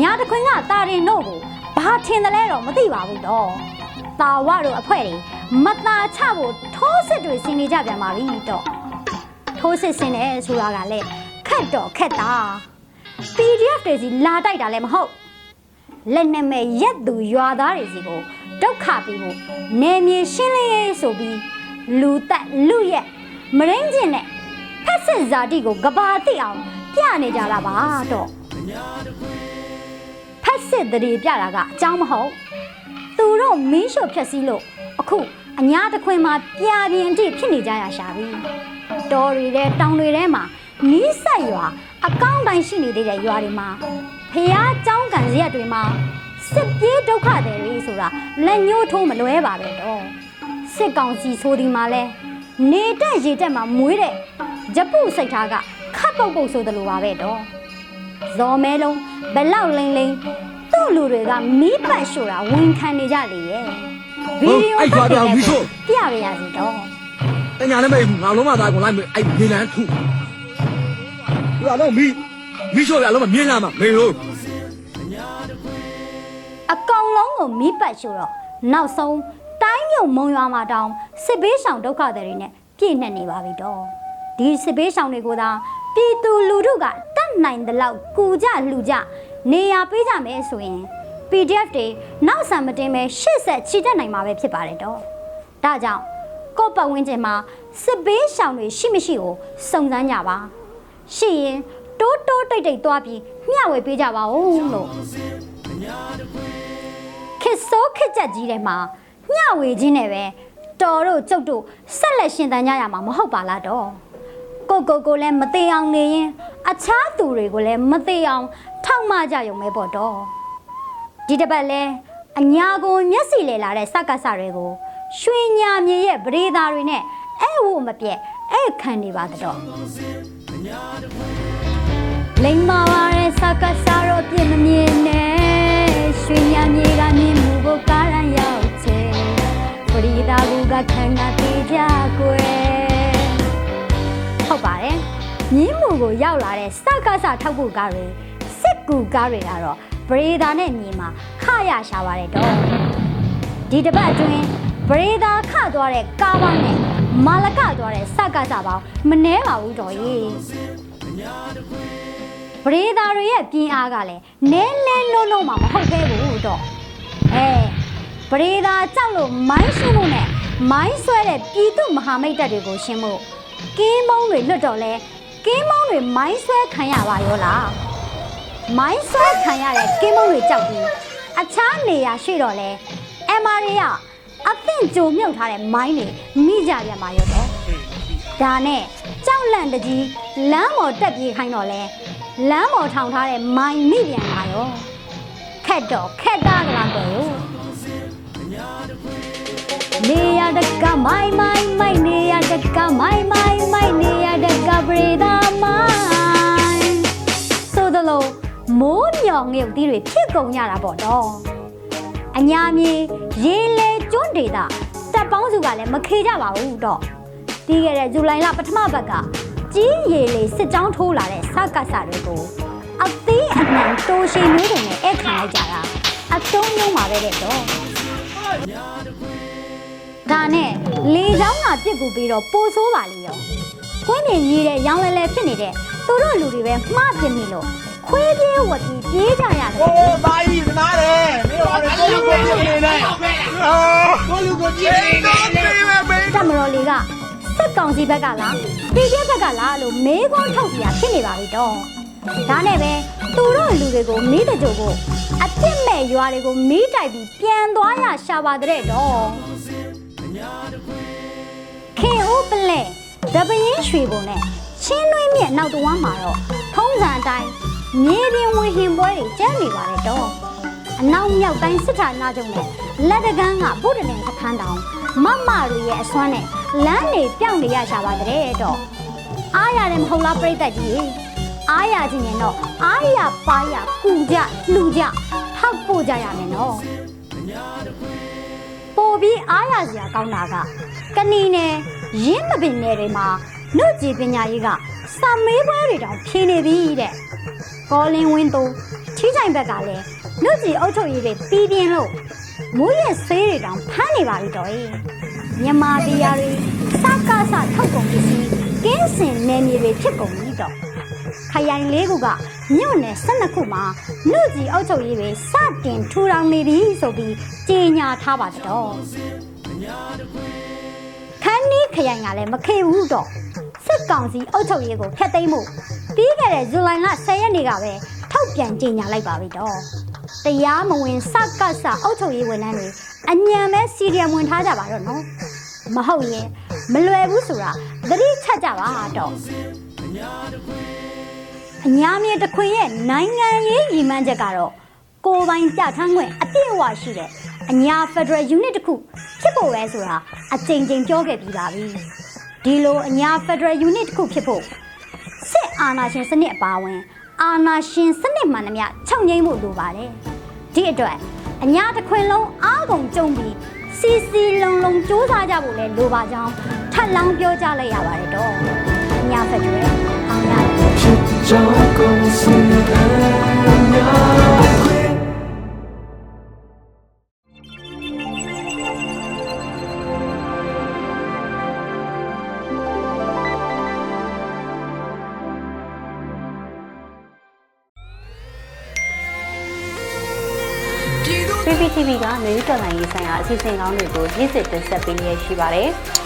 ညာတခွင်ကတာရင်တို့ကိုဘာထင်တယ်လဲတော့မသိပါဘူးတော့တာဝတို့အဖွဲတွေမตาချဖို့ထိုးစစ်တွေဆင်နေကြပြန်ပါပြီတော့ထိုးစစ်ဆင်တယ်ဆိုတာကလည်းခက်တော့ခက်တာ PDF တွေစီလာတိုက်တာလည်းမဟုတ်လက်နဲ့မဲ့ရက်သူရွာသားတွေစီကိုဒုက္ခပေးဖို့နေမြေရှင်းလင်းရေးဆိုပြီးလူတက်လူရက်မရင်းကျင်နဲ့ဖက်စစ်ဇာတိကိုကဘာတိအောင်ပြနေကြတာပါတော့ဖက် စစ်တရေပြတာကအကြောင်းမဟုတ်သူတို့မင်းရှို့ဖြက်စီးလို့အခုအညာတခွင်မှာပြပြင်းအထိဖြစ်နေကြရရှာပြီတော်တွေတဲ့တောင်တွေထဲမှာနီးဆက်ရွာအကောင့်တိုင်းရှိနေသေးတဲ့ရွာတွေမှာဖះเจ้าကန်ရက်တွေမှာစစ်ပြေးဒုက္ခတွေတွေဆိုတာလက်ညှိုးထိုးမလွဲပါပဲတော့စစ်ကောင်စီဆိုဒီမှာလဲနေတက်ရေတက်မှာမွေးတဲ့ဂျပုစိတ်ထားကခတ်ပုတ်ပုတ်ဆိုသလိုပါပဲတော့ဇော်မဲလုံးဘလောက်လိမ့်လိမ့် သူ့လူတွေကမီးပတ်ရှို့တာဝန်ခံနေကြလေရဲ့ဗီဒီယိုအဲ့ရွာပြောင်မီးရှို့ပြရရစီတော့တညာလည်းမငါလုံးမသားကိုလိုက်မယ်အဲ့မြေလန်းထုဒီကတော့မီမီရှို့ရလုံးမမြင်လာမှာမေဟုတ်အကောင်လုံးကိုမီးပတ်ရှို့တော့နောက်ဆုံးတိုင်းမြုံမုံရွာမှာတောင်စစ်ဘေးရှောင်ဒုက္ခတွေနဲ့ပြည့်နှက်နေပါပြီတော့ဒီစစ်ဘေးရှောင်တွေကိုသာပြည်သူလူထုကတတ်နိုင်တဲ့လောက်ကူကြလှူကြ နေရာပေးကြမယ်ဆိုရင် PDF တွေနောက်ဆံမတင်ပဲရှေ့ဆက်ချီတက်နိုင်မှာပဲဖြစ်ပါတယ်တော့ဒါကြောင့်ကိုယ့်ပတ်ဝန်းကျင်မှာစစ်ဘေးရှောင်တွေရှိမရှိကိုစုံစမ်းကြပါရှိရင်တိုးတိုးတိတ်တိတ်သွားပြီးမျှဝေပေးကြပါဦးလို့ခစ်ဆိုးခစ်ကြက်ကြီးထဲမှာမျှဝေခြင်းနဲ့ပဲတော်တို့ကျုပ်တို့ဆက်လက်ရှင်သန်ကြရမှာမဟုတ်ပါလားတော့ ကိုကိုကိုလည်းမသေးအောင်နေရင်အခြားသူတွေကိုလည်းမသေးအောင်ထောက်မကြရုံပဲပေါ့တော့ဒီတစ်ပတ်လဲအညာကိုမျက်စိလေလာတဲ့စက္ကစတွေကိုရွှေညာမြေရဲ့ပရိသာတွေနဲ့အဲ့ဝမပြက်အဲ့ခံနေပါတော့လိမ္မာပါတဲ့စကားစားတော့ပြင်းမမြင်နဲ့ရွှေညာမြေကမြင်မှုကိုကားရန်ရောက်ချေပရိဒါကူကခန္ဓာသေးကြကွယ်ဟုတ် ပါတယ်မြင်းမှုကိုရောက်လာတဲ့စကားစားထောက်ဖို့ကားတွေစစ်ကူကားတွေကတော့ပရိဒါနဲ့မြေမှာခရရှာပါတယ်တော့ဒီတစ်ပတ်အတွင်းပရိဒါခသွားတဲ့ကားပါနဲ့မာလကသွားတဲ့စကားစားပေါင်းမနှဲပါဘူးတော်ကြီးပရိသတ်တွေရဲ့ပြင်းအားကလည်းနဲလဲလုံးလုံးမှမဟုတ်သေးဘူးတော့အဲပရိသတ်ကြောက်လို့မိုင်းရှင်းမှုနဲ့မိုင်းဆွဲတဲ့ပြည်သူမဟာမိတ်တပ်တွေကိုရှင်းမှု ကင်းမုံတွေလွတ်တော့လဲကင်းမုံတွေမိုင်းဆွဲခံရပါရောလားမိုင်းဆွဲခံရတဲ့ကင်းမုံတွေကြောက်ပြီးအခြားနေရာရှိတော့လဲ MR တွေကအသင့်ကြုံမြုပ်ထားတဲ့မိုင်းတွေမိကြပြန်ပါရောတော့ဒါနဲ့ကြောက်လန့်တကြီးလမ်းပေါ်တက်ပြေးခိုင်းတော့လဲလမ်းပေါ်ထောင်ထားတဲ့မိုင်မိပြန်လာရောခက်တော့ခက်တာကလားကွယ်ရော နေရတကမိုင်မိုင်မိုင်နေရတကမိုင်မိုင်မိုင်နေရတကပရိဒါမိုင်ဆိုသလိုမိုးမြောင်ငယ်တီးတွေဖြစ်ကုန်ရတာပေါ့တော့အညာမြေရေလေကျွန်းဒေတာတက်ပေါင်းစုကလည်းမခေကြပါဘူးတော့ပြီးခဲ့တဲ့ဇူလိုင်လပထမပတ်ကကြီးရေလေစစ်ကြောင်းထိုးလာတဲ့စကတ်စာတွေကိုအသေးအနှံတိုးရှိမျိုးတွေနဲ့အဲ့ခံလိုက်ကြတာအတုံးမျိုးမှာပဲတဲ့တော့ ဒါနဲ့လေချောင်းကပြစ်ကူပြီးတော့ပိုဆိုးပါလေရောခွင်းနေကြီးတဲ့ရောင်လဲလဲဖြစ်နေတဲ့သူတို့လူတွေပဲမှားပြစ်မိလို့ခွေးပြေးဝတ်ပြီးပြေးကြရတယ်ဟိုးသားကြီးသနားတယ်မင်းတို့ကကိုလူကိုကြည့်နေတယ်ကိုလူကိုကြည့်နေတယ်တမတော်လေးကစက်ကောင်စီဘက်ကလားတီကျဘက်ကလားလို့မေးခွန်းထုတ်ပြရဖြစ်နေပါပြီတော့ဒါနဲ့ပဲသူတို့လူတွေကိုမီးတကြိုကိုအပြစ်မဲ့ရွာတွေကိုမီးတိုက်ပြီးပြန်သွားရရှာပါတဲ့တော့ ခင်ဦးပလဲတပင်းရွှေပုံနဲ့ချင်းနှွေးမြက်နောက်တဝမ်းမှာတော့ထုံးစံအတိုင်းမြေပြင်ဝင်ဟင်ပွဲတွေကျန်းနေပါတယ်တော့အနောက်မြောက်တိုင်းစစ်ဌာနချုပ်နဲ့လက်တကန်းကဗုဒ္ဓနယ်စခန်းတောင်မမတွေရဲ့အစွမ်းနဲ့လမ်းတွေပြောင်းနေရရှာပါတဲ့တော့အားရတယ်မဟုတ်လားပြိတ္တကြီးအားရခြင်းနဲ့တော့အားရပါရကူကြလှူကြထောက်ပို့ကြရမယ်နော် ပို့ပြီးအားရစရာကောင်းတာကကဏီနယ်ရင်းမပင်နယ်တွေမှာနှုတ်ကြည်ပညာရေးကစာမေးပွဲတွေတောင်ဖြေနေပြီတဲ့ကောလင်းဝင်းသူချီးချိုင်ဘက်ကလည်းနှုတ်ကြည်အုပ်ချုပ်ရေးတွေပြီးပြင်းလို့မိုးရဲ့ဆေးတွေတောင်ဖမ်းနေပါပြီတော့ရေးမြန်မာတရားတွေစကားစထုတ်ကုန်ပစ္စည်းကင်းစင်နယ်မြေတွေဖြစ်ကုန်ပြီတော့ ခရိုင်လေးခုကမြို့နယ်12ခုမှာနှုတ်ကြီးအုပ်ချုပ်ရေးတွေစတင်ထူထောင်နေပြီဆိုပြီးကြေညာထားပါတော့ခန်းနီးခရိုင်ကလည်းမခေဘူးတော့စစ်ကောင်စီအုပ်ချုပ်ရေးကိုဖျက်သိမ်းမှုပြီးခဲ့တဲ့ဇူလိုင်လ10ရက်နေ့ကပဲထုတ်ပြန်ကြေညာလိုက်ပါပြီတော့တရားမဝင်စကစအုပ်ချုပ်ရေးဝန်ထမ်းတွေအညံပဲစီရီယံဝင်ထားကြပါတော့နော်မဟုတ်ရင်မလွယ်ဘူးဆိုတာသတိချက်ကြပါတော့ အညာမြေတစ်ခွင်ရဲ့နိုင်ငံရေးရည်မှန်းချက်ကတော့ကိုယ်ပိုင်ပြဋ္ဌာန်းခွင့်အပြည့်အဝရှိတဲ့အညာ Federal Unit တစ်ခုဖြစ်ဖို့ပဲဆိုတာအကြိမ်ကြိမ်ပြောခဲ့ပြီးပါပြီဒီလိုအညာ Federal Unit တစ်ခုဖြစ်ဖို့စစ်အာဏာရှင်စနစ်အပါအဝင်အာဏာရှင်စနစ်မှန်သမျှချုပ်ငိမ့်ဖို့လိုပါတယ်ဒီအတွက်အညာတစ်ခွင်လုံးအားကုန်ကြုံပြီးစီစီလုံလုံစူးစမ်းကြဖို့လဲလိုပါကြောင်းထပ်လောင်းပြောကြလိုက်ရပါတယ်တော့အညာ Federal အောင်ရတယ် ဖြစ်ကြောင်းကုန်စင်အများခွင့်။ PPTV ကမျိုးတော်လိုင်းရေးဆိုင်ရာအစီအစဉ်ကောင်းတွေကိုရည်စည်တင်ဆက်ပေးနေရရှိပါတယ်။